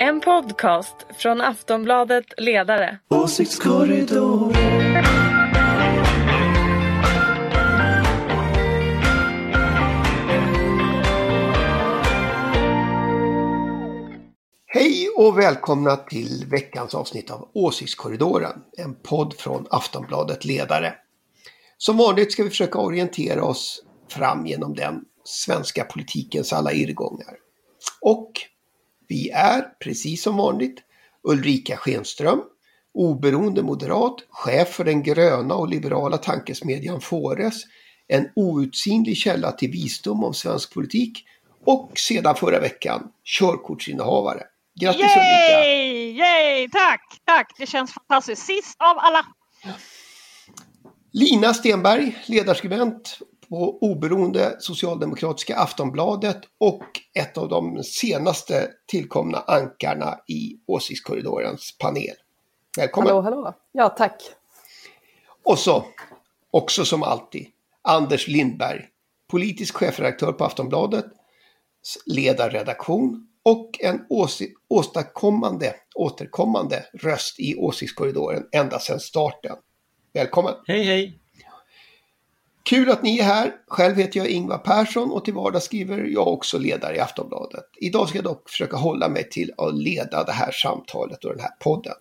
En podcast från Aftonbladet Ledare. Åsiktskorridor. Hej och välkomna till veckans avsnitt av Åsiktskorridoren, en podd från Aftonbladet Ledare. Som vanligt ska vi försöka orientera oss fram genom den svenska politikens alla irrgångar. Och vi är, precis som vanligt, Ulrika Schenström, oberoende moderat, chef för den gröna och liberala tankesmedjan Fores, en outsinlig källa till visdom om svensk politik och sedan förra veckan körkortsinnehavare. Grattis Ulrika! Yay! Yay! Tack! Tack! Det känns fantastiskt. Sist av alla. Lina Stenberg, ledarskribent på oberoende socialdemokratiska Aftonbladet och ett av de senaste tillkomna ankarna i Åsiktskorridorens panel. Välkommen! Hallå, hallå. Ja, tack. Och så, också som alltid, Anders Lindberg, politisk chefredaktör på Aftonbladet, ledarredaktion och en åstadkommande, återkommande röst i Åsiktskorridoren ända sedan starten. Välkommen! Hej hej! Kul att ni är här. Själv heter jag Ingvar Persson och till vardags skriver jag också ledare i Aftonbladet. Idag ska jag dock försöka hålla mig till att leda det här samtalet och den här podden.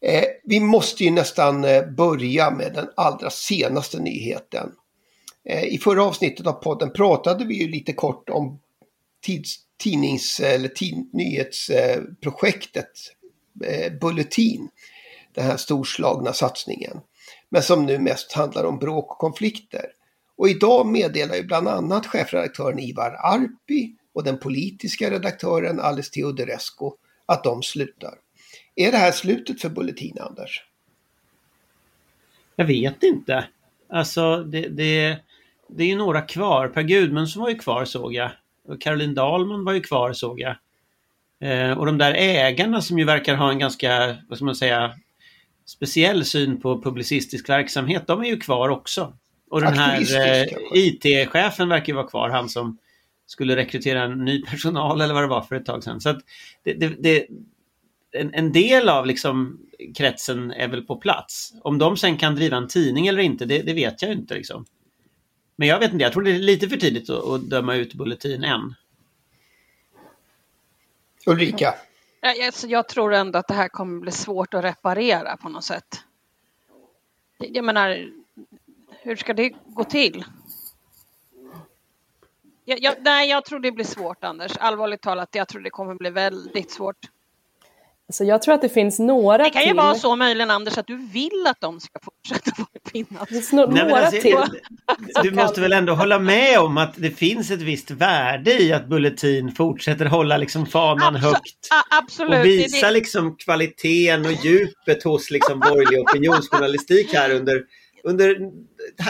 Eh, vi måste ju nästan eh, börja med den allra senaste nyheten. Eh, I förra avsnittet av podden pratade vi ju lite kort om tids, tidnings eller tid, nyhetsprojektet eh, eh Bulletin. Den här storslagna satsningen men som nu mest handlar om bråk och konflikter. Och idag meddelar ju bland annat chefredaktören Ivar Arpi och den politiska redaktören Alice Teodorescu att de slutar. Är det här slutet för Bulletin, Anders? Jag vet inte. Alltså, det, det, det är ju några kvar. Per Gudmundsson var ju kvar såg jag. Och Caroline Dahlman var ju kvar såg jag. Eh, och de där ägarna som ju verkar ha en ganska, vad ska man säga, speciell syn på publicistisk verksamhet, de är ju kvar också. Och den här eh, IT-chefen verkar ju vara kvar, han som skulle rekrytera en ny personal eller vad det var för ett tag sedan. Så det, det, det, en, en, del av liksom kretsen är väl på plats. Om de sen kan driva en tidning eller inte, det, det vet jag inte. Liksom. Men jag vet inte, jag tror det är lite för tidigt att, att döma ut Bulletin än. Ulrika? Alltså, jag tror ändå att det här kommer bli svårt att reparera på något sätt. Jag menar, hur ska det gå till? Jag, jag, nej, jag tror det blir svårt Anders. Allvarligt talat, jag tror det kommer bli väldigt svårt. Alltså jag tror att det finns några Det kan till. ju vara så möjligen Anders att du vill att de ska fortsätta vara pinnar. Det finns no Nej, några alltså, till. Du måste väl ändå hålla med om att det finns ett visst värde i att Bulletin fortsätter hålla liksom fanan Abso högt. absolut. Och visa liksom kvaliteten och djupet hos liksom borgerlig opinionsjournalistik här under, under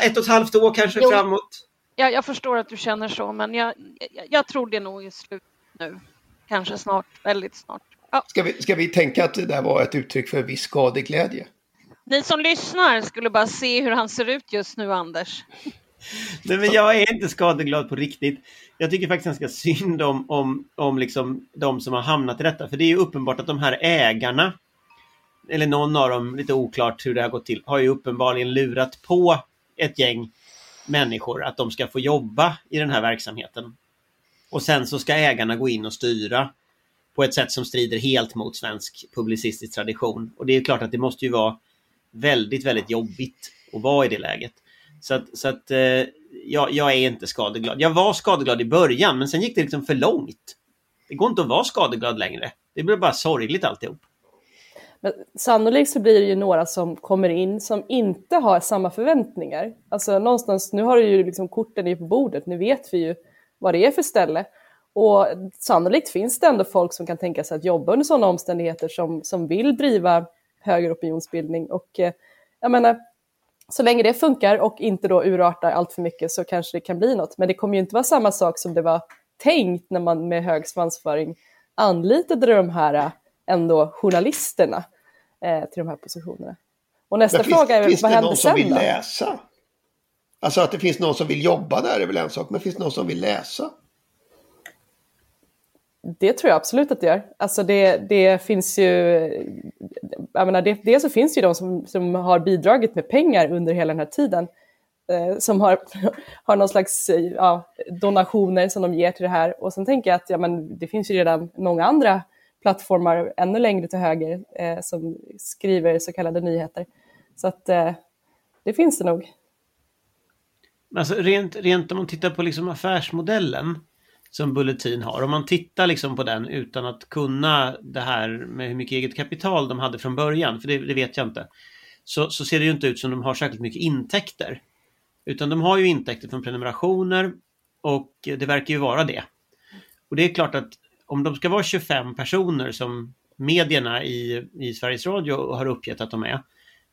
ett och ett halvt år kanske Jo. framåt. Jag, jag förstår att du känner så, men jag, jag, jag tror det nog är slut nu. Kanske snart, väldigt snart. Ja. Ska vi, ska vi tänka att det där var ett uttryck för viss skadeglädje? Ni som lyssnar skulle bara se hur han ser ut just nu, Anders. Nej, men jag är inte skadeglad på riktigt. Jag tycker faktiskt ganska synd om, om, om liksom de som har hamnat i detta. För det är ju uppenbart att de här ägarna, eller någon av dem, lite oklart hur det har gått till, har ju uppenbarligen lurat på ett gäng människor att de ska få jobba i den här verksamheten. Och sen så ska ägarna gå in och styra på ett sätt som strider helt mot svensk publicistisk tradition. Och det är klart att det måste ju vara väldigt, väldigt jobbigt att vara i det läget. Så att, så att eh, jag, jag är inte skadeglad. Jag var skadeglad i början, men sen gick det liksom för långt. Det går inte att vara skadeglad längre. Det blir bara sorgligt alltihop. Men sannolikt så blir det ju några som kommer in som inte har samma förväntningar. Alltså någonstans, nu har du ju liksom korten på bordet, nu vet vi ju vad det är för ställe. Och sannolikt finns det ändå folk som kan tänka sig att jobba under sådana omständigheter som, som vill driva högre opinionsbildning. Och eh, jag menar, så länge det funkar och inte då urartar allt för mycket så kanske det kan bli något. Men det kommer ju inte vara samma sak som det var tänkt när man med hög svansföring anlitade de här eh, ändå journalisterna eh, till de här positionerna. Och nästa Men fråga är väl, finns vad det händer någon som sen vill läsa? Alltså att det finns någon som vill jobba där är väl en sak, men finns det någon som vill läsa? Det tror jag absolut att det gör. Alltså det, det finns ju, jag menar, det, dels så finns det ju de som, som har bidragit med pengar under hela den här tiden. Eh, som har, har någon slags ja, donationer som de ger till det här. Och sen tänker jag att ja, men det finns ju redan många andra plattformar ännu längre till höger eh, som skriver så kallade nyheter. Så att eh, det finns det nog. Alltså rent, rent om man tittar på liksom affärsmodellen som Bulletin har. Om man tittar liksom på den utan att kunna det här med hur mycket eget kapital de hade från början, för det, det vet jag inte. Så, så, ser det ju inte ut som de har särskilt mycket intäkter. Utan de har ju intäkter från prenumerationer och det verkar ju vara det. Och det är klart att om de ska vara 25 personer som medierna i, i Sveriges Radio har uppgett att de är,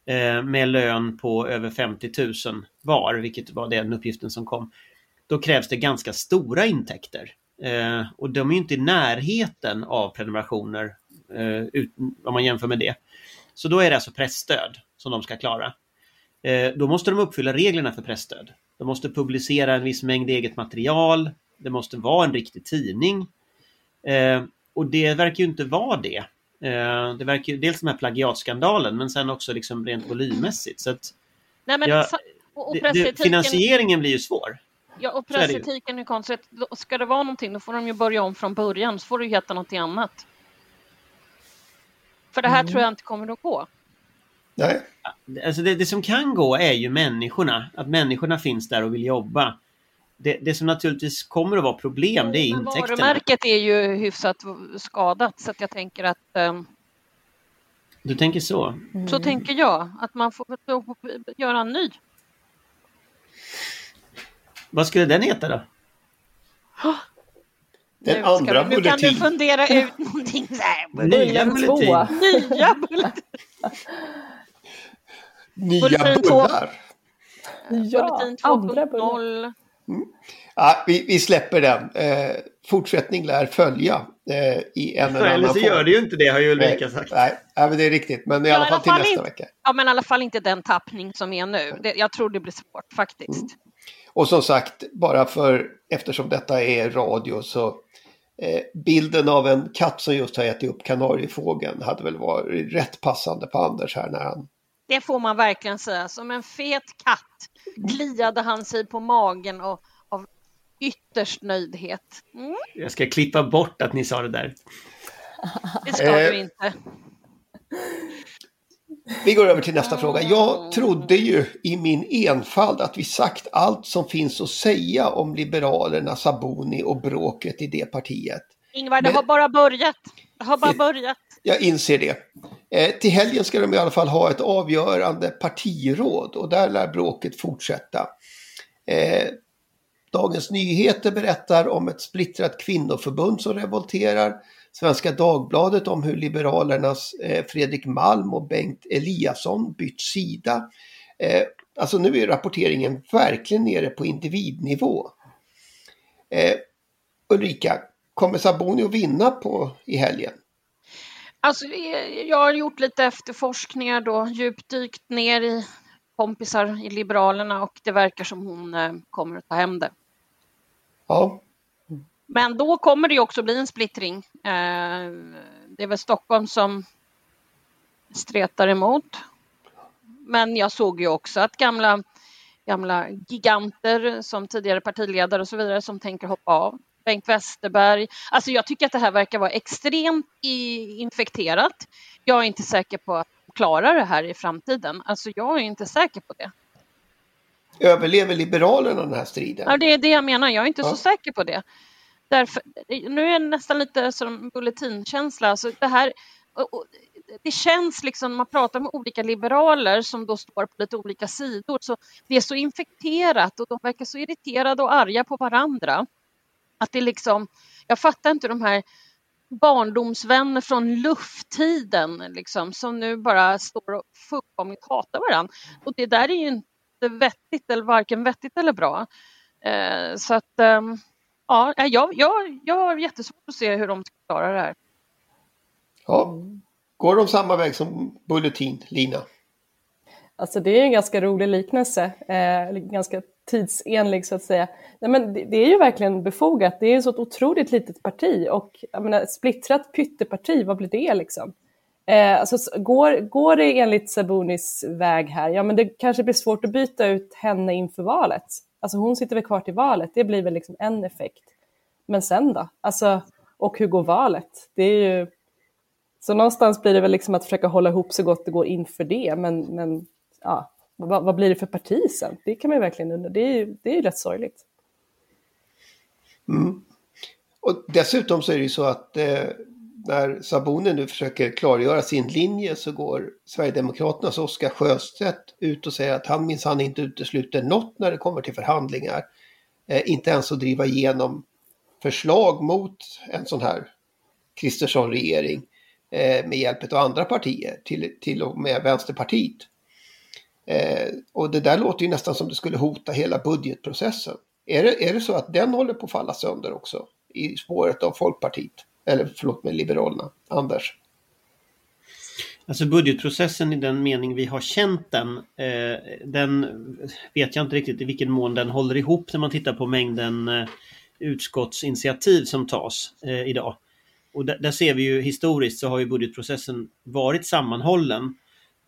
eh, med lön på över 50 000 var, vilket var den uppgiften som kom, då krävs det ganska stora intäkter. Eh, och de är inte i närheten av prenumerationer eh, ut, om man jämför med det. Så då är det alltså pressstöd som de ska klara. Eh, då måste de uppfylla reglerna för pressstöd. De måste publicera en viss mängd eget material. Det måste vara en riktig tidning. Eh, och det verkar ju inte vara det. Eh, det verkar ju dels den här plagiatskandalen men sen också liksom rent volymmässigt. Så att, Nej, men, ja, och, och det, det, finansieringen blir ju svår. Ja, och pressetiken är konstigt. Ska det vara någonting då får de ju börja om från början så får det ju heta någonting annat. För det här mm. tror jag inte kommer att gå. Nej. Alltså det, det, som kan gå är ju människorna. Att människorna finns där och vill jobba. Det, det som naturligtvis kommer att vara problem det är intäkterna. Varumärket är ju hyfsat skadat så att jag tänker att um... Du tänker så? Mm. Så tänker jag. Att man får göra en ny. Vad skulle den heta då? Den nu, andra bulletin. Nu kan du fundera ut någonting så här. Nya bulletin. Nya bulletin. Nya bullar. Ja, bulletin 2.0. Mm. Ja, vi, vi, släpper den. Eh, fortsättning lär följa eh, i en eller annan form. Eller så gör det ju inte det har ju Ulrika sagt. Nej, nej, men det är riktigt. Men i ja, alla fall till nästa inte, vecka. Ja, men i alla fall inte den tappning som är nu. Det, jag tror det blir svårt faktiskt. Mm. Och som sagt, bara för eftersom detta är radio så eh, bilden av en katt som just har ätit upp kanariefågeln hade väl varit rätt passande på Anders här när han... Det får man verkligen säga. Som en fet katt gliade han sig på magen och av ytterst nöjdhet. Mm. Jag ska klippa bort att ni sa det där. Det ska du eh, inte. Vi går över till nästa fråga. Jag trodde ju i min enfald att vi sagt allt som finns att säga om Liberalerna, Saboni och bråket i det partiet. Ingvar, det Men... har bara börjat. Det har bara börjat. Jag inser det. Eh, till helgen ska de i alla fall ha ett avgörande partiråd och där lär bråket fortsätta. Eh, Dagens Nyheter berättar om ett splittrat kvinnoförbund som revolterar. Svenska Dagbladet om hur Liberalernas eh, Fredrik Malm och Bengt Eliasson bytt sida. Eh, alltså nu är rapporteringen verkligen nere på individnivå. Eh, Ulrika, kommer Saboni att vinna på, i helgen? Alltså, jag har gjort lite efterforskningar då, djupdykt ner i kompisar i Liberalerna och det verkar som hon kommer att ta hem det. Ja. Men då kommer det också bli en splittring. Eh, det är väl Stockholm som stretar emot. Men jag såg ju också att gamla, gamla giganter som tidigare partiledare och så vidare som tänker hoppa av. Bengt Westerberg. Alltså jag tycker att det här verkar vara extremt infekterat. Jag är inte säker på att klara det här i framtiden. Alltså jag är inte säker på det. Överlever Liberalerna den här striden? Ja, det är det jag menar. Jag är inte ja. så säker på det. Därför, nu är det nästan lite som bulletinkänsla. Alltså det, här, det känns liksom, man pratar med olika liberaler som då står på lite olika sidor, så det är så infekterat och de verkar så irriterade och arga på varandra. Att det liksom, jag fattar inte de här barndomsvänner från lufttiden liksom, som nu bara står och fullkomligt hatar varandra. Och det där är ju inte vettigt, eller varken vettigt eller bra. Eh, så att eh, ja, jag, jag, jag har jättesvårt att se hur de ska klara det här. Ja. Går de samma väg som Bulletin, Lina? Alltså det är en ganska rolig liknelse, eh, ganska tidsenlig så att säga. Nej, men det, det är ju verkligen befogat. Det är ju så ett otroligt litet parti och jag menar, splittrat pytteparti, vad blir det liksom? Eh, alltså, går, går det enligt Sabunis väg här, ja men det kanske blir svårt att byta ut henne inför valet. Alltså hon sitter väl kvar till valet, det blir väl liksom en effekt. Men sen då? Alltså, och hur går valet? Det är ju... Så någonstans blir det väl liksom att försöka hålla ihop så gott det går inför det, men, men ja, vad, vad blir det för parti sen? Det kan man ju verkligen undra. Det är ju, det är ju rätt sorgligt. Mm. Och dessutom så är det ju så att eh, när Sabuni nu försöker klargöra sin linje så går Sverigedemokraternas Oskar Sjöstedt ut och säger att han minsann inte utesluter något när det kommer till förhandlingar. Eh, inte ens att driva igenom förslag mot en sån här Kristersson-regering eh, med hjälp av andra partier, till, till och med Vänsterpartiet. Eh, och det där låter ju nästan som det skulle hota hela budgetprocessen. Är det, är det så att den håller på att falla sönder också i spåret av Folkpartiet? Eller förlåt mig, Liberalerna. Anders? Alltså budgetprocessen i den mening vi har känt den, eh, den vet jag inte riktigt i vilken mån den håller ihop när man tittar på mängden eh, utskottsinitiativ som tas eh, idag. Och där, där, ser vi ju historiskt så har ju budgetprocessen varit sammanhållen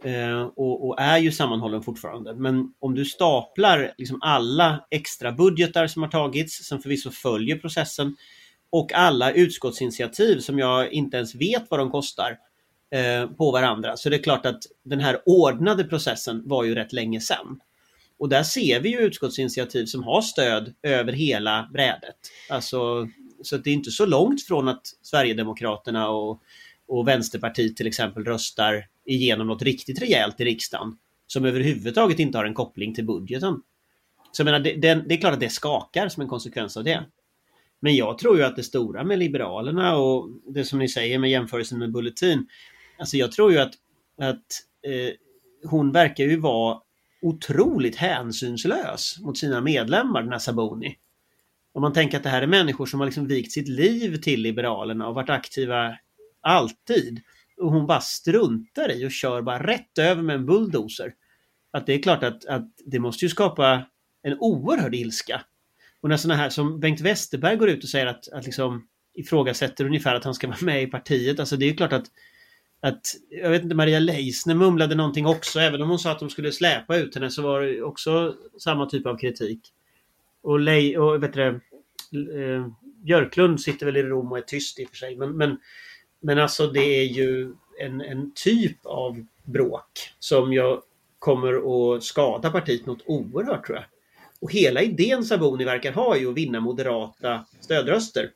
eh, och, och, är ju sammanhållen fortfarande. Men om du staplar liksom alla extra budgetar som har tagits, som förvisso följer processen, och alla utskottsinitiativ som jag inte ens vet vad de kostar eh, på varandra. Så det är klart att den här ordnade processen var ju rätt länge sedan. Och där ser vi ju utskottsinitiativ som har stöd över hela brädet. Alltså, så det är inte så långt från att Sverigedemokraterna och, och Vänsterpartiet till exempel röstar igenom något riktigt rejält i riksdagen som överhuvudtaget inte har en koppling till budgeten. Så jag menar, det, det, det är klart att det skakar som en konsekvens av det. Men jag tror ju att det stora med Liberalerna och det som ni säger med jämförelsen med Bulletin. Alltså jag tror ju att, att eh, hon verkar ju vara otroligt hänsynslös mot sina medlemmar, den här Saboni. Om man tänker att det här är människor som har liksom vikt sitt liv till Liberalerna och varit aktiva alltid. Och hon bara struntar i och kör bara rätt över med en bulldozer. Att det är klart att, att det måste ju skapa en oerhörd ilska och när sådana här som Bengt Westerberg går ut och säger att, att liksom ifrågasätter ungefär att han ska vara med i partiet. Alltså det är klart att, att jag vet inte, Maria Leisner mumlade någonting också. Även om hon sa att de skulle släpa ut henne så var det också samma typ av kritik. Och, Le och vet du, eh, Björklund sitter väl i Rom och är tyst i och för sig. Men, men, men alltså det är ju en, en typ av bråk som jag kommer att skada partiet något oerhört tror jag. Och hela idén Saboni verkar ha är ju att vinna moderata stödröster.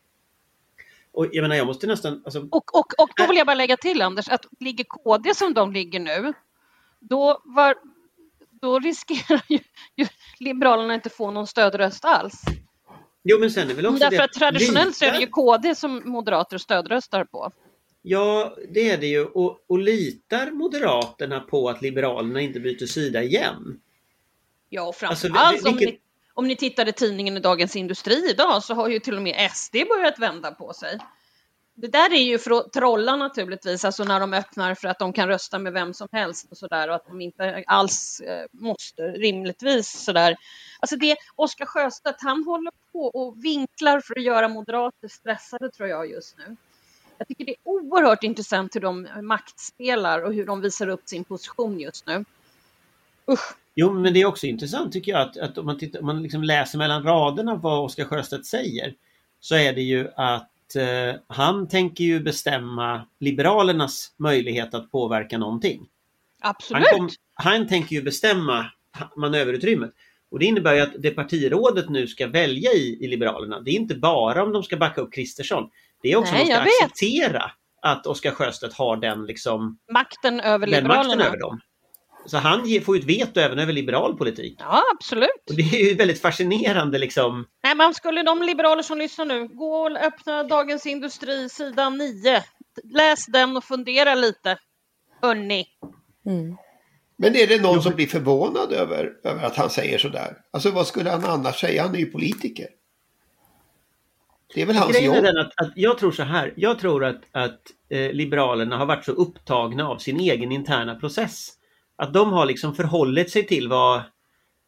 Och jag menar, jag måste nästan... Alltså... Och, och, och då vill jag bara lägga till Anders, att ligger KD som de ligger nu, då, var, då riskerar ju, ju Liberalerna inte få någon stödröst alls. Jo, men sen är väl också Därför det att traditionellt så är det ju KD som moderater stödröstar på. Ja, det är det ju. Och, och litar Moderaterna på att Liberalerna inte byter sida igen? Ja, och framförallt alltså, vilket... om, ni, om ni tittade tidningen i Dagens Industri idag så har ju till och med SD börjat vända på sig. Det där är ju för att trolla naturligtvis, alltså när de öppnar för att de kan rösta med vem som helst och sådär och att de inte alls eh, måste rimligtvis sådär. Alltså det, Oskar Sjöstedt, han håller på och vinklar för att göra moderater stressade tror jag just nu. Jag tycker det är oerhört intressant hur de maktspelar och hur de visar upp sin position just nu. Usch. Jo, men det är också intressant tycker jag att, att om man, tittar, om man liksom läser mellan raderna vad Oskar Sjöstedt säger så är det ju att eh, han tänker ju bestämma Liberalernas möjlighet att påverka någonting. Absolut! Han, kom, han tänker ju bestämma manöverutrymmet. Och det innebär ju att det partirådet nu ska välja i, i Liberalerna, det är inte bara om de ska backa upp Kristersson. Det är också Nej, om de ska acceptera att Oskar Sjöstedt har den liksom makten över den Liberalerna. Makten över dem. Så han får ju ett veto även över liberal politik. Ja, absolut. Och det är ju väldigt fascinerande liksom. Nej, men skulle de liberaler som lyssnar nu gå och öppna Dagens Industri, sidan 9. Läs den och fundera lite. Hörni. Mm. Men är det någon som blir förvånad över, över att han säger sådär? Alltså vad skulle han annars säga? Han är ju politiker. Det är väl hans Grejen jobb? Är den att, att jag tror så här. Jag tror att, att eh, Liberalerna har varit så upptagna av sin egen interna process att de har liksom förhållit sig till vad,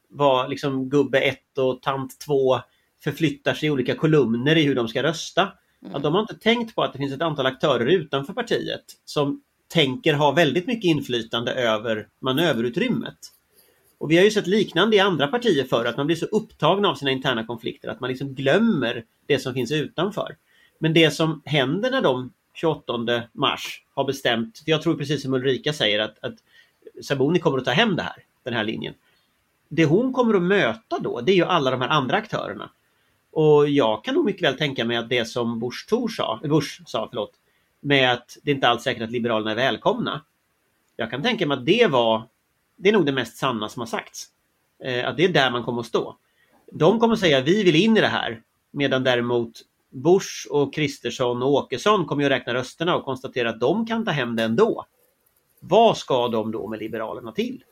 vad liksom gubbe 1 och tant 2 förflyttar sig i olika kolumner i hur de ska rösta. Mm. Att de har inte tänkt på att det finns ett antal aktörer utanför partiet som tänker ha väldigt mycket inflytande över manöverutrymmet. Och vi har ju sett liknande i andra partier för att man blir så upptagen av sina interna konflikter att man liksom glömmer det som finns utanför. Men det som händer när de 28 mars har bestämt, för jag tror precis som Ulrika säger att, att Sabuni kommer att ta hem det här, den här linjen. Det hon kommer att möta då, det är ju alla de här andra aktörerna. Och jag kan nog mycket väl tänka mig att det som Bush, Thor sa, Bush sa, förlåt, med att det inte alls säkert att Liberalerna är välkomna. Jag kan tänka mig att det var, det är nog det mest sanna som har sagts. Eh, att det är där man kommer att stå. De kommer att säga vi vill in i det här, medan däremot Bush och Kristersson och Åkesson kommer att räkna rösterna och konstatera att de kan ta hem det ändå. Vad ska de då med Liberalerna till?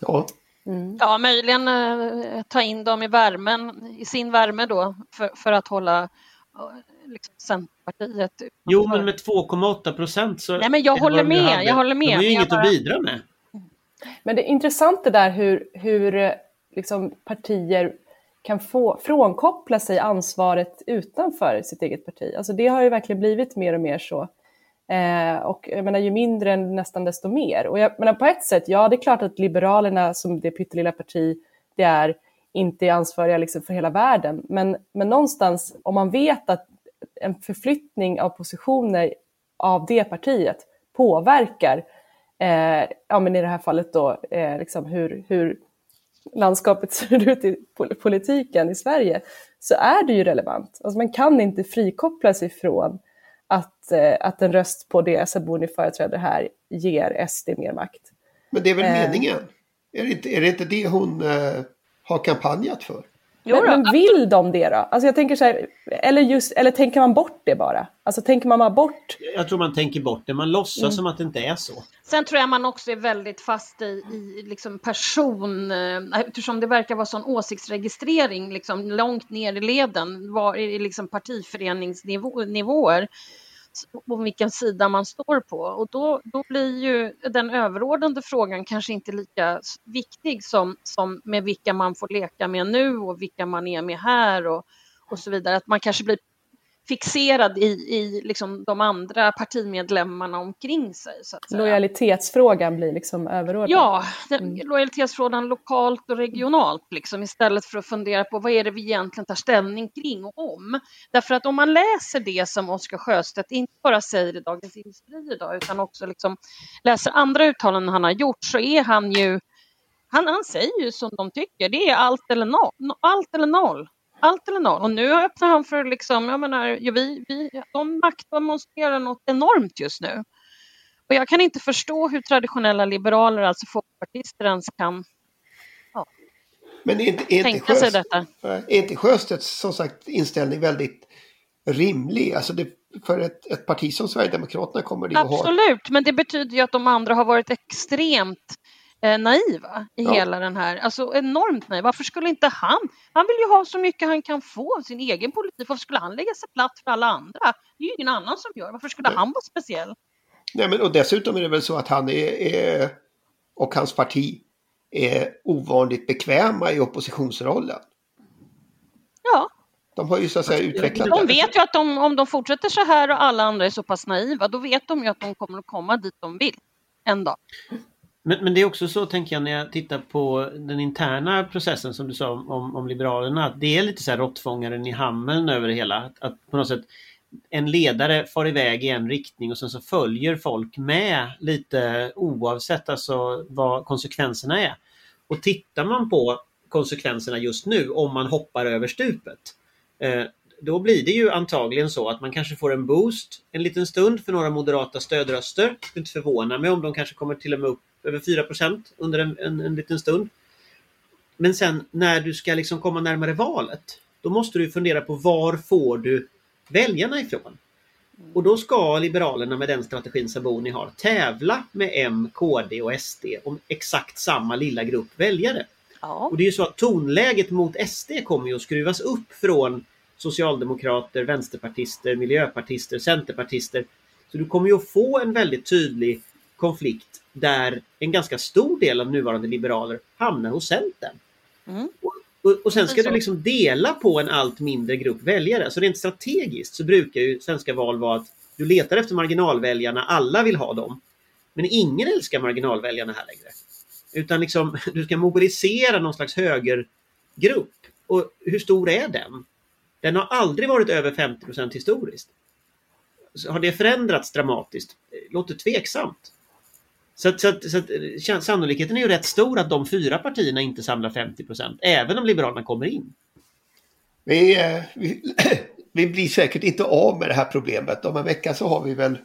Ja, Mm. Ja, möjligen eh, ta in dem i värmen, i sin värme då, för, för att hålla eh, liksom, Centerpartiet Jo, men med 2,8 procent så... Nej, men jag är håller med, jag håller med, De har ju inget bara- att bidra med. Men det är intressant det där hur, hur eh, liksom, partier kan få frånkoppla sig ansvaret utanför sitt eget parti. Alltså det har ju verkligen blivit mer och mer så. Eh, och jag menar, ju mindre nästan desto mer. Och jag menar, på ett sätt, ja det är klart att Liberalerna som det pyttelilla parti det är, inte är ansvariga liksom för hela världen. Men, men någonstans, om man vet att en förflyttning av positioner av det partiet påverkar, eh, ja men i det här fallet då, eh, liksom hur, hur landskapet ser ut i politiken i Sverige, så är det ju relevant. Alltså man kan inte frikoppla sig från att, eh, att en röst på det Sabuni företräder här ger SD mer makt. men det är väl Eh. meningen? Är det, inte, är det inte det hon eh, har kampanjat för? Jo Men, men vill de det då? Alltså jag tänker så här, eller, just, eller tänker man bort det bara? Alltså tänker man bara bort Jag tror man tänker bort det, man låtsas Mm. som att det inte är så. Sen tror jag man också är väldigt fast i, i liksom person, eh, eftersom det verkar vara sån åsiktsregistrering liksom långt ner i leden, var, i liksom partiföreningsnivåer, på vilken sida man står på. Och då, då blir ju den överordnade frågan kanske inte lika viktig som, som med vilka man får leka med nu och vilka man är med här och, och så vidare. Att man kanske blir fixerad i, i liksom de andra partimedlemmarna omkring sig. Lojalitetsfrågan blir liksom överordnad? Ja, den, lojalitetsfrågan lokalt och regionalt liksom, istället för att fundera på vad är det vi egentligen tar ställning kring och om. Därför att om man läser det som Oskar Sjöstedt inte bara säger i Dagens Industri idag utan också liksom läser andra uttalanden han har gjort så är han ju han, han säger ju som de tycker, det är allt eller noll. Allt eller noll. Allt eller noll. Och nu öppnar han för liksom, jag menar, ja, vi, vi, de maktdemonstrerar något enormt just nu. Och jag kan inte förstå hur traditionella liberaler, alltså folkpartister, ens kan Men är inte, är inte, tänka sig detta. är inte Sjöstedts som sagt inställning väldigt rimlig? Alltså det, för ett, ett parti som Sverigedemokraterna kommer det att ha Absolut, men det betyder ju att de andra har varit extremt eh, naiva i Ja. hela den här, alltså enormt naiva. Varför skulle inte han, han vill ju ha så mycket han kan få av sin egen politik, varför skulle han lägga sig platt för alla andra? Det är ju ingen annan som gör, varför skulle Nej. han vara speciell? Nej, men, och dessutom är det väl så att han är, är, och hans parti är ovanligt bekväma i oppositionsrollen. Ja, De har ju så att säga utvecklat de vet ju att de, om de fortsätter så här och alla andra är så pass naiva, då vet de ju att de kommer att komma dit de vill en dag. Men, men det är också så, tänker jag, när jag tittar på den interna processen som du sa om, om, om Liberalerna, att det är lite så här råttfångaren i hamnen över det hela. Att, att på något sätt en ledare far iväg i en riktning och sen så följer folk med lite oavsett alltså vad konsekvenserna är. Och tittar man på konsekvenserna just nu om man hoppar över stupet. Eh, då blir det ju antagligen så att man kanske får en boost en liten stund för några moderata stödröster. Det skulle inte förvåna mig om de kanske kommer till och med upp över 4 under en, en, en liten stund. Men sen när du ska liksom komma närmare valet, då måste du fundera på var får du väljarna ifrån? Och då ska Liberalerna med den strategin Sabuni har tävla med M, KD och SD om exakt samma lilla grupp väljare. Ja. Och det är ju så att tonläget mot SD kommer ju att skruvas upp från socialdemokrater, vänsterpartister, miljöpartister, centerpartister. Så du kommer ju att få en väldigt tydlig konflikt där en ganska stor del av nuvarande liberaler hamnar hos Centern. Mm. Och, och, sen ska du liksom dela på en allt mindre grupp väljare. Så rent strategiskt så brukar ju svenska val vara att du letar efter marginalväljarna, alla vill ha dem. Men ingen älskar marginalväljarna här längre. Utan liksom, du ska mobilisera någon slags högergrupp. Och hur stor är den? Den har aldrig varit över 50 procent historiskt. Så har det förändrats dramatiskt? Låter tveksamt. Så, att, så, att, så att, eh, sannolikheten är ju rätt stor att de fyra partierna inte samlar 50 procent, även om Liberalerna kommer in. Vi, eh, vi, vi blir säkert inte av med det här problemet. Om en vecka så har vi väl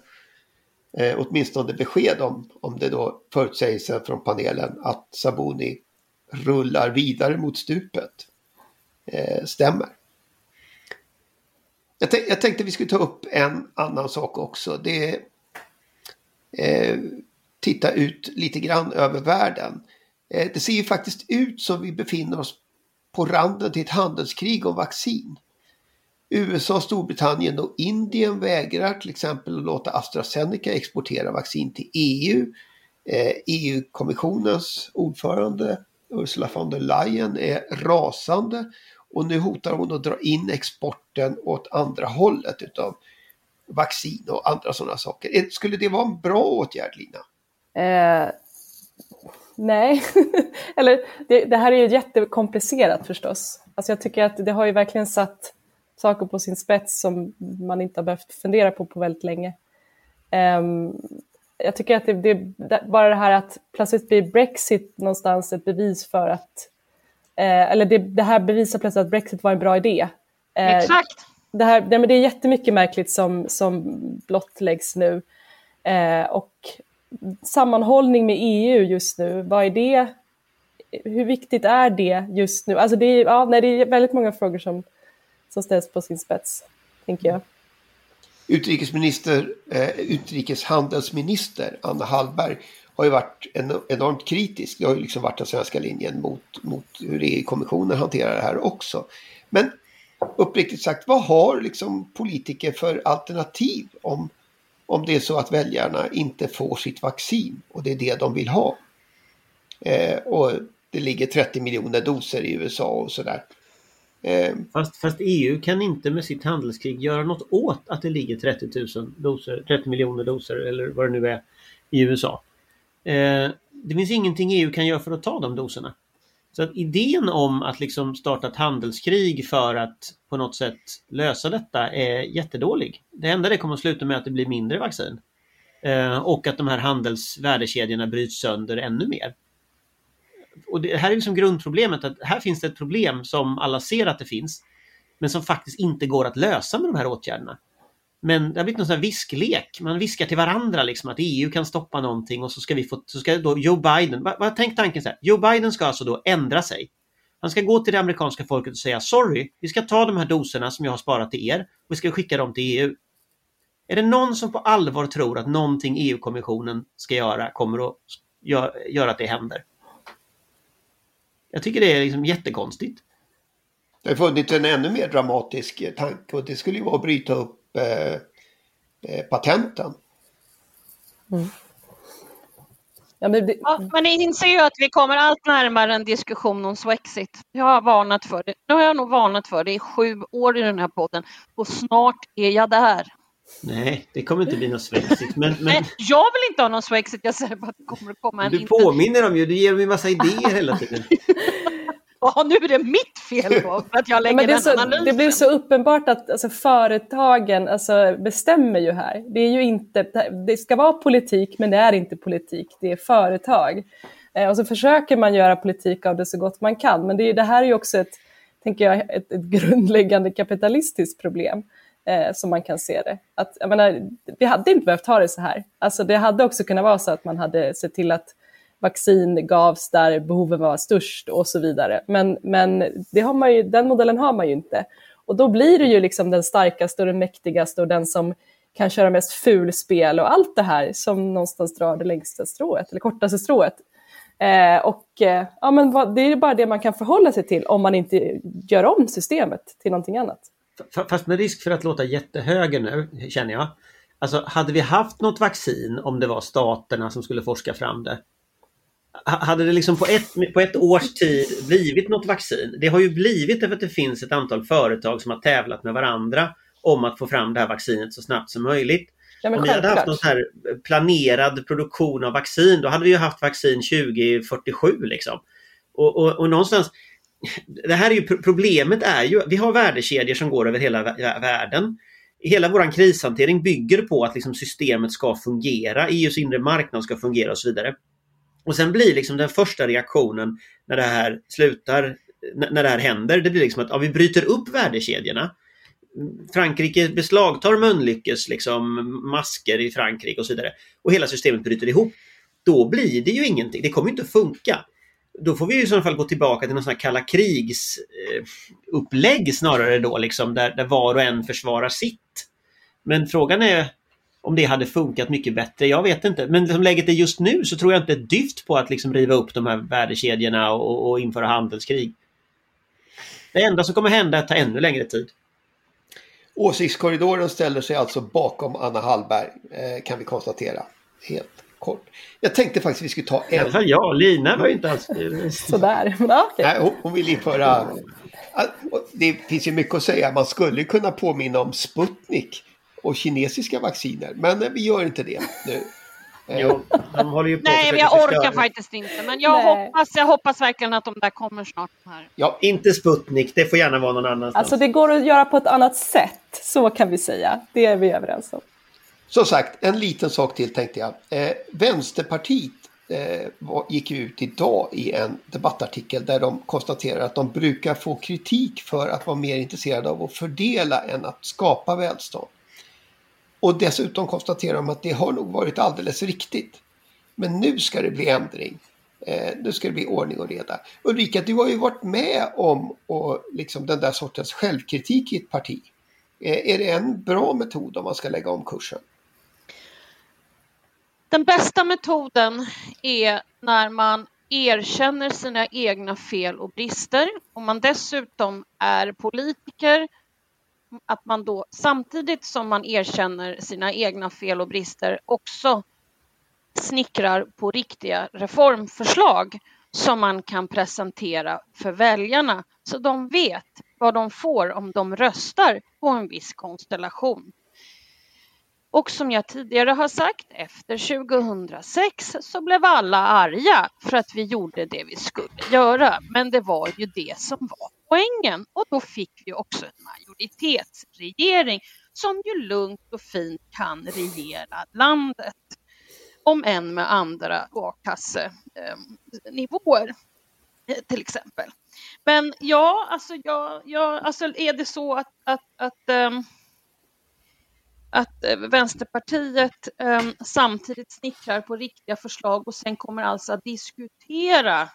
eh, åtminstone besked om, om det då förutsägelsen från panelen att Sabuni rullar vidare mot stupet eh, stämmer. Jag, tänk, jag tänkte vi skulle ta upp en annan sak också. Det är eh, titta ut lite grann över världen. Eh, det ser ju faktiskt ut som vi befinner oss på randen till ett handelskrig om vaccin. USA, Storbritannien och Indien vägrar till exempel att låta AstraZeneca exportera vaccin till EU. Eh, EU-kommissionens ordförande Ursula von der Leyen är rasande och nu hotar hon att dra in exporten åt andra hållet utav vaccin och andra sådana saker. Skulle det vara en bra åtgärd Lina? Eh, nej, eller det, det här är ju jättekomplicerat förstås. Alltså jag tycker att det har ju verkligen satt saker på sin spets som man inte har behövt fundera på på väldigt länge. Eh, jag tycker att det, det, det, bara det här att plötsligt blir Brexit någonstans ett bevis för att, eh, eller det, det här bevisar plötsligt att Brexit var en bra idé. Eh, Exakt. det, här, nej, men det är jättemycket märkligt som, som blottläggs nu. Eh, och sammanhållning med EU just nu, vad är det? Hur viktigt är det just nu? Alltså det, är, ja, nej, det är väldigt många frågor som, som ställs på sin spets, tänker jag. Utrikesminister, eh, utrikeshandelsminister Anna Hallberg har ju varit enormt kritisk. Det har ju liksom varit den svenska linjen mot, mot hur EU-kommissionen hanterar det här också. Men uppriktigt sagt, vad har liksom politiker för alternativ om, om det är så att väljarna inte får sitt vaccin och det är det de vill ha? Eh, och det ligger 30 miljoner doser i USA och sådär. Eh, Fast, fast EU kan inte med sitt handelskrig göra något åt att det ligger 30, 000 doser, 30 miljoner doser eller vad det nu är i USA. Eh, det finns ingenting EU kan göra för att ta de doserna. Så att idén om att liksom starta ett handelskrig för att på något sätt lösa detta är jättedålig. Det enda det kommer att sluta med är att det blir mindre vaccin. Eh, och att de här handelsvärdekedjorna bryts sönder ännu mer. Och det här är liksom grundproblemet att här finns det ett problem som alla ser att det finns. Men som faktiskt inte går att lösa med de här åtgärderna. Men det har blivit någon sån här visklek. Man viskar till varandra liksom att EU kan stoppa någonting och så ska vi få, så ska då Joe Biden, vad, vad tänk tanken så här, Joe Biden ska alltså då ändra sig. Han ska gå till det amerikanska folket och säga sorry, vi ska ta de här doserna som jag har sparat till er och vi ska skicka dem till EU. Är det någon som på allvar tror att någonting EU-kommissionen ska göra kommer att göra göra att det händer? Jag tycker det är liksom jättekonstigt. Det har funnits en ännu mer dramatisk tanke och det skulle ju vara att bryta upp eh, eh, patenten. Ja, men det, Ja, men ni inser ju att vi kommer allt närmare en diskussion om Swexit. Jag har varnat för det. Nu har jag nog varnat för det i sju år i den här podden och snart är jag där. Nej, det kommer inte bli något svexigt. Men, men Nej, jag vill inte ha någon Swexit, jag säger bara att det kommer att komma en... du påminner dem ju, du ger dem ju massa idéer hela tiden. Ja, nu är det mitt fel då, för att jag lägger är den så, analysen. det blir så uppenbart att alltså, företagen alltså, bestämmer ju här. Det är ju inte, det ska vara politik, men det är inte politik, det är företag. Eh, och så försöker man göra politik av det så gott man kan, men det, det här är ju också ett, tänker jag, ett, ett grundläggande kapitalistiskt problem. Eh, som man kan se det. Att, jag menar, vi hade inte behövt ha det så här. Alltså, det hade också kunnat vara så att man hade sett till att vaccin gavs där behoven var störst och så vidare. Men, men det har man ju, den modellen har man ju inte. Och då blir det ju liksom den starkaste och den mäktigaste och den som kan köra mest fulspel och allt det här som någonstans drar det längsta strået, eller kortaste strået. Eh, och eh, ja, men vad, det är bara det man kan förhålla sig till om man inte gör om systemet till någonting annat. Fast med risk för att låta jättehöger nu, känner jag. Alltså hade vi haft något vaccin om det var staterna som skulle forska fram det? Hade det liksom på ett, på ett års tid blivit något vaccin? Det har ju blivit därför att det finns ett antal företag som har tävlat med varandra om att få fram det här vaccinet så snabbt som möjligt. Ja, Om vi hade haft någon här planerad produktion av vaccin, då hade vi ju haft vaccin 2047 liksom. Och, och, och någonstans, det här är ju problemet är ju, vi har värdekedjor som går över hela vä- världen. Hela vår krishantering bygger på att liksom systemet ska fungera, EUs inre marknad ska fungera och så vidare. Och sen blir liksom den första reaktionen när det här slutar, när det här händer, det blir liksom att ja, vi bryter upp värdekedjorna. Frankrike beslagtar Mölnlyckes liksom, masker i Frankrike och så vidare. Och hela systemet bryter ihop. Då blir det ju ingenting, det kommer inte att funka. Då får vi i så fall gå tillbaka till någon sån här kalla krigs eh, upplägg snarare då, liksom, där, där var och en försvarar sitt. Men frågan är om det hade funkat mycket bättre, jag vet inte. Men som läget är just nu så tror jag inte ett dyft på att liksom riva upp de här värdekedjorna och, och införa handelskrig. Det enda som kommer hända är att ta ännu längre tid. Åsiktskorridoren ställer sig alltså bakom Anna Hallberg, eh, kan vi konstatera. Helt kort. Jag tänkte faktiskt vi skulle ta I alla en. fall jag, Lina var ju inte alls... Sådär. Men. Nej, hon, hon vill införa... Det finns ju mycket att säga. Man skulle kunna påminna om Sputnik och kinesiska vacciner. Men eh, vi gör inte det nu. Jo, de håller ju på Nej, jag orkar faktiskt inte. Men jag Nej. hoppas, jag hoppas verkligen att de där kommer snart. Här. Ja, Inte Sputnik, det får gärna vara någon annanstans. Alltså det går att göra på ett annat sätt, så kan vi säga. Det är vi överens om. Som sagt, en liten sak till tänkte jag. Eh, Vänsterpartiet eh, gick ut idag i en debattartikel där de konstaterar att de brukar få kritik för att vara mer intresserade av att fördela än att skapa välstånd. Och dessutom konstaterar de att det har nog varit alldeles riktigt. Men nu ska det bli ändring. Eh, nu ska det bli ordning och reda. Ulrika, du har ju varit med om och, liksom, den där sortens självkritik i ett parti. Eh, är det en bra metod om man ska lägga om kursen? Den bästa metoden är när man erkänner sina egna fel och brister. Om man dessutom är politiker, att man då samtidigt som man erkänner sina egna fel och brister också snickrar på riktiga reformförslag som man kan presentera för väljarna så de vet vad de får om de röstar på en viss konstellation. Och som jag tidigare har sagt, efter 2006 så blev alla arga för att vi gjorde det vi skulle göra. Men det var ju det som var poängen och då fick vi också en majoritetsregering som ju lugnt och fint kan regera landet. Om än med andra a-kassenivåer ehm, eh, till exempel. Men ja, alltså, ja, ja, alltså är det så att, att, att ehm, att eh, Vänsterpartiet eh, samtidigt snickrar på riktiga förslag och sen kommer alltså att diskutera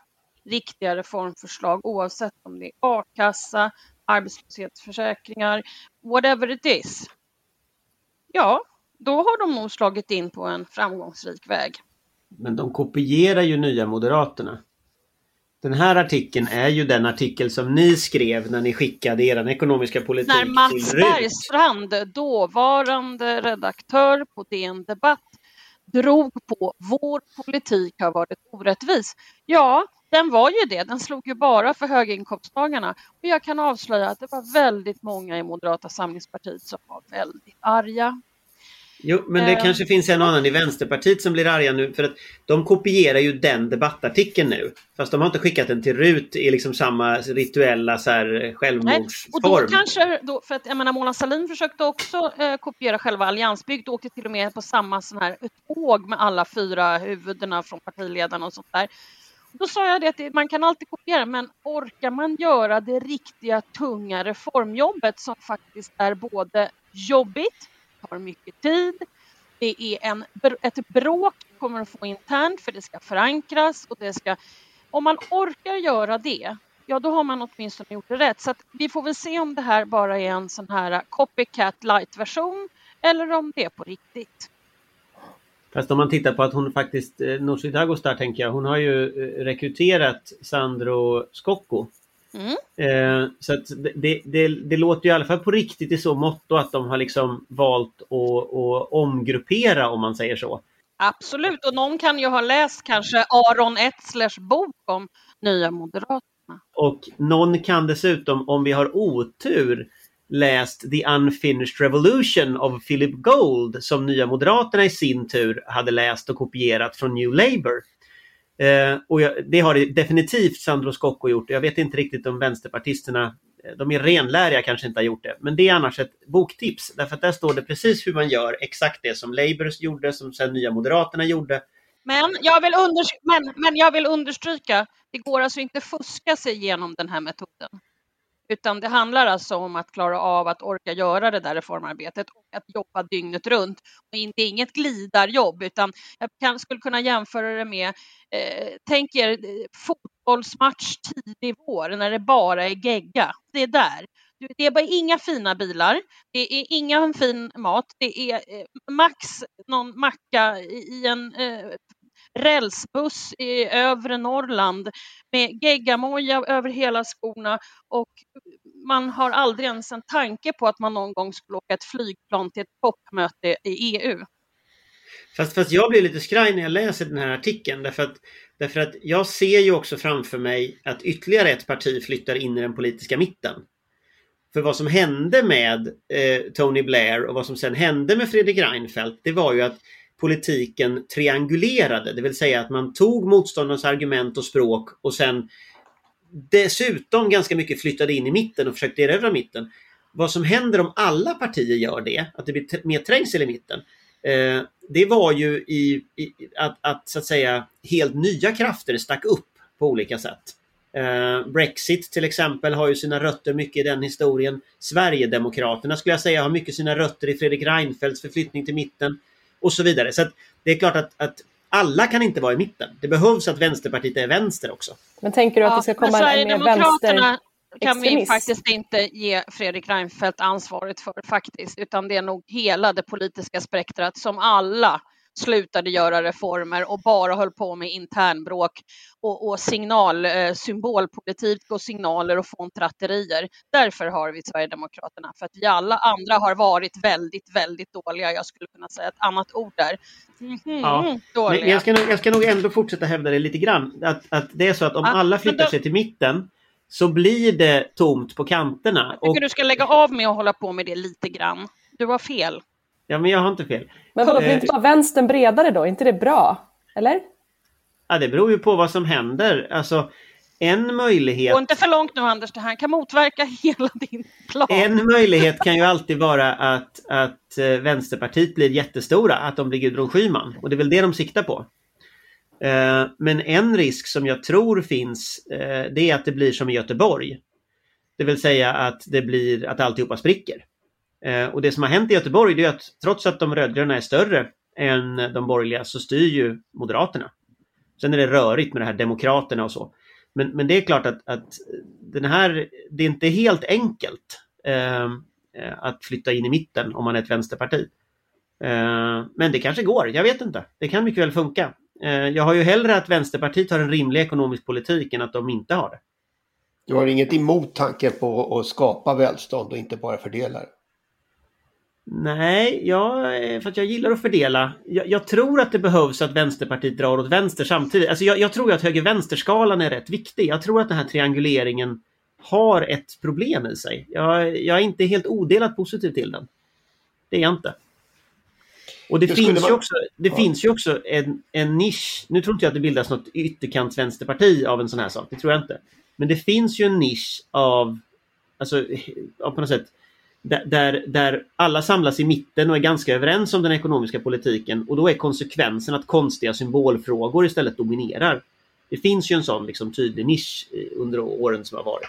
riktiga reformförslag oavsett om det är a-kassa, arbetslöshetsförsäkringar, whatever it is. Ja, då har de nog slagit in på en framgångsrik väg. Men de kopierar ju Nya Moderaterna. Den här artikeln är ju den artikel som ni skrev när ni skickade er ekonomiska politik När Mats. Bergstrand, dåvarande redaktör på DN Debatt, drog på vår politik har varit orättvis. Ja, den var ju det. Den slog ju bara för höginkomsttagarna. Och jag kan avslöja att det var väldigt många i Moderata samlingspartiet som var väldigt arga. Jo, men det Eh. kanske finns en och annan i Vänsterpartiet som blir arga nu för att de kopierar ju den debattartikeln nu. Fast de har inte skickat den till RUT i liksom samma rituella så här, Nej, och självmordsform. då kanske, då, för att jag menar Mona Sahlin försökte också eh, kopiera själva alliansbyggt och åkte till och med på samma sån här tåg med alla fyra huvudena från partiledarna och sånt där. Då sa jag det att det, man kan alltid kopiera men orkar man göra det riktiga tunga reformjobbet som faktiskt är både jobbigt, tar mycket tid, det är en, ett bråk kommer att få internt för det ska förankras och det ska... Om man orkar göra det, ja då har man åtminstone gjort det rätt. Så att vi får väl se om det här bara är en sån här copycat light-version eller om det är på riktigt. Fast om man tittar på att hon faktiskt, eh, Nooshi Dadgostar tänker jag, hon har ju eh, rekryterat Sandro Scocco Mm. Eh, så det, det, det låter ju i alla fall på riktigt i så mått att de har liksom valt att, att omgruppera om man säger så. Absolut, och någon kan ju ha läst kanske Aron Etzlers bok om Nya Moderaterna. Och någon kan dessutom, om vi har otur, läst The Unfinished Revolution av Philip Gold som Nya Moderaterna i sin tur hade läst och kopierat från New Labour. Eh, och jag, det har definitivt Sandro Scocco gjort. Jag vet inte riktigt om vänsterpartisterna, eh, de är renläriga kanske inte har gjort det. Men det är annars ett boktips. Därför att där står det precis hur man gör exakt det som Labour gjorde, som sen Nya Moderaterna gjorde. Men jag, vill men, men jag vill understryka, det går alltså inte fuska sig igenom den här metoden. Utan det handlar alltså om att klara av att orka göra det där reformarbetet och att jobba dygnet runt. Och inte inget glidarjobb utan jag kan, skulle kunna jämföra det med, eh, tänk er eh, fotbollsmatch tidig vår när det bara är gegga. Det är där. Det är bara inga fina bilar, det är ingen fin mat, det är eh, max någon macka i en eh, rälsbuss i övre Norrland med geggamoja över hela skorna och man har aldrig ens en tanke på att man någon gång skulle åka ett flygplan till ett toppmöte i EU. Fast, fast jag blir lite skraj när jag läser den här artikeln därför att, därför att jag ser ju också framför mig att ytterligare ett parti flyttar in i den politiska mitten. För vad som hände med eh, Tony Blair och vad som sen hände med Fredrik Reinfeldt det var ju att politiken triangulerade, det vill säga att man tog motståndarnas argument och språk och sen dessutom ganska mycket flyttade in i mitten och försökte erövra mitten. Vad som händer om alla partier gör det, att det blir mer trängsel i mitten, eh, det var ju i, i, att, att så att säga helt nya krafter stack upp på olika sätt. Eh, Brexit till exempel har ju sina rötter mycket i den historien. Sverigedemokraterna skulle jag säga har mycket sina rötter i Fredrik Reinfeldts förflyttning till mitten och så vidare. Så det är klart att, att alla kan inte vara i mitten. Det behövs att Vänsterpartiet är vänster också. Men tänker du att det ska komma en mer vänster kan vi faktiskt inte ge Fredrik Reinfeldt ansvaret för faktiskt, utan det är nog hela det politiska spektrat som alla slutade göra reformer och bara höll på med internbråk och, och signal, eh, symbolpolitik och signaler och fåntratterier. Därför har vi Sverigedemokraterna, för att vi alla andra har varit väldigt, väldigt dåliga. Jag skulle kunna säga ett annat ord där. Mm -hmm, ja. dåliga. jag, ska nog, jag ska nog ändå fortsätta hävda det lite grann. Att, att det är så att om ja, alla flyttar då... sig till mitten så blir det tomt på kanterna. Jag tycker och... du ska lägga av med att hålla på med det lite grann. Du har fel. Ja, men jag har inte fel. Men vadå, blir inte bara vänstern bredare då? Är inte det bra? Eller? Ja, det beror ju på vad som händer. Alltså, en möjlighet... Gå inte för långt nu Anders, det här kan motverka hela din plan. En möjlighet kan ju alltid vara att, att eh, Vänsterpartiet blir jättestora, att de blir Gudrun Schyman. Och det är väl det de siktar på. Eh, men en risk som jag tror finns, eh, det är att det blir som i Göteborg. Det vill säga att det blir att alltihopa spricker. Eh, och det som har hänt i Göteborg är att trots att de rödgröna är större än de borgerliga så styr ju Moderaterna. Sen är det rörigt med det här Demokraterna och så. Men, men det är klart att, att den här, det är inte helt enkelt ehm, eh, att flytta in i mitten om man är ett vänsterparti. Eh, men det kanske går, jag vet inte. Det kan mycket väl funka. Eh, jag har ju hellre att Vänsterpartiet har en rimlig ekonomisk politik än att de inte har det. Du har inget emot tanken på att skapa välstånd och inte bara fördela det? Nej, jag, för att jag gillar att fördela. Jag, jag, tror att det behövs att Vänsterpartiet drar åt vänster samtidigt. Alltså jag, jag tror att höger-vänsterskalan är rätt viktig. Jag tror att den här trianguleringen har ett problem i sig. Jag, jag är inte helt odelat positiv till den. Det är jag inte. Och det, det finns, man... ju också, det ja. finns ju också en, en nisch. Nu tror inte jag att det bildas något ytterkantsvänsterparti av en sån här sak. Det tror jag inte. Men det finns ju en nisch av, alltså, av på något sätt där, där alla samlas i mitten och är ganska överens om den ekonomiska politiken och då är konsekvensen att konstiga symbolfrågor istället dominerar. Det finns ju en sån liksom, tydlig nisch eh, under åren som har varit.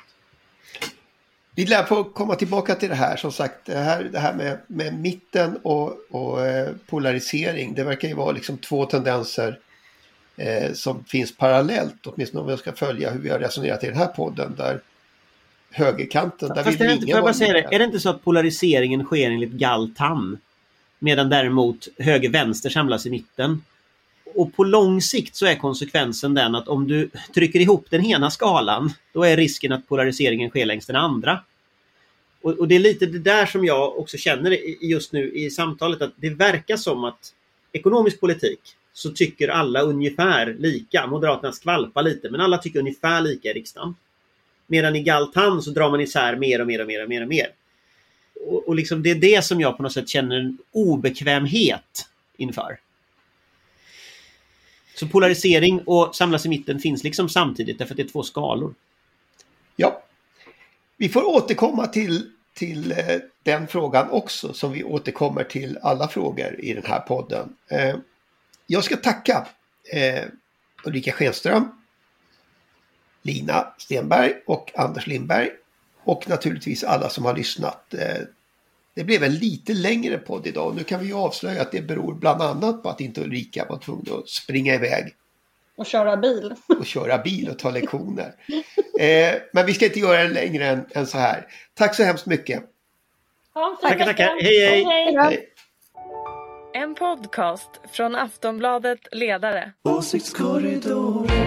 Vi lär få komma tillbaka till det här. Som sagt, det här, det här med, med mitten och, och eh, polarisering. Det verkar ju vara liksom två tendenser eh, som finns parallellt. Åtminstone om jag ska följa hur vi har resonerat i den här podden. Där högerkanten. Där Fast vill är, inte, jag bara säga det, är det inte så att polariseringen sker enligt Galtan? Medan däremot höger-vänster samlas i mitten. Och, på lång sikt så är konsekvensen den att om du trycker ihop den ena skalan, då är risken att polariseringen sker längs den andra. Och, och det är lite det där som jag också känner just nu i samtalet, att det verkar som att ekonomisk politik så tycker alla ungefär lika. Moderaterna skvalpar lite, men alla tycker ungefär lika i riksdagen. Medan i Galtan så drar man isär mer och mer och mer och mer och mer. Och, och liksom det är det som jag på något sätt känner en obekvämhet inför. Så polarisering och samlas i mitten finns liksom samtidigt därför att det är två skalor. Ja. Vi får återkomma till, till eh, den frågan också som vi återkommer till alla frågor i den här podden. Eh, jag ska tacka eh, Ulrika Schenström, Lina Stenberg och Anders Lindberg. Och naturligtvis alla som har lyssnat. Eh, det blev en lite längre podd idag. Nu kan vi ju avslöja att det beror bland annat på att inte Ulrika var tvungen att springa iväg. Och köra bil. Och köra bil och ta lektioner. eh, men vi ska inte göra den längre än, än, så här. Tack så hemskt mycket. Ja, tackar, tackar. Hej, hej. hej. hej. En podcast från Aftonbladet Ledare. Åsiktskorridor.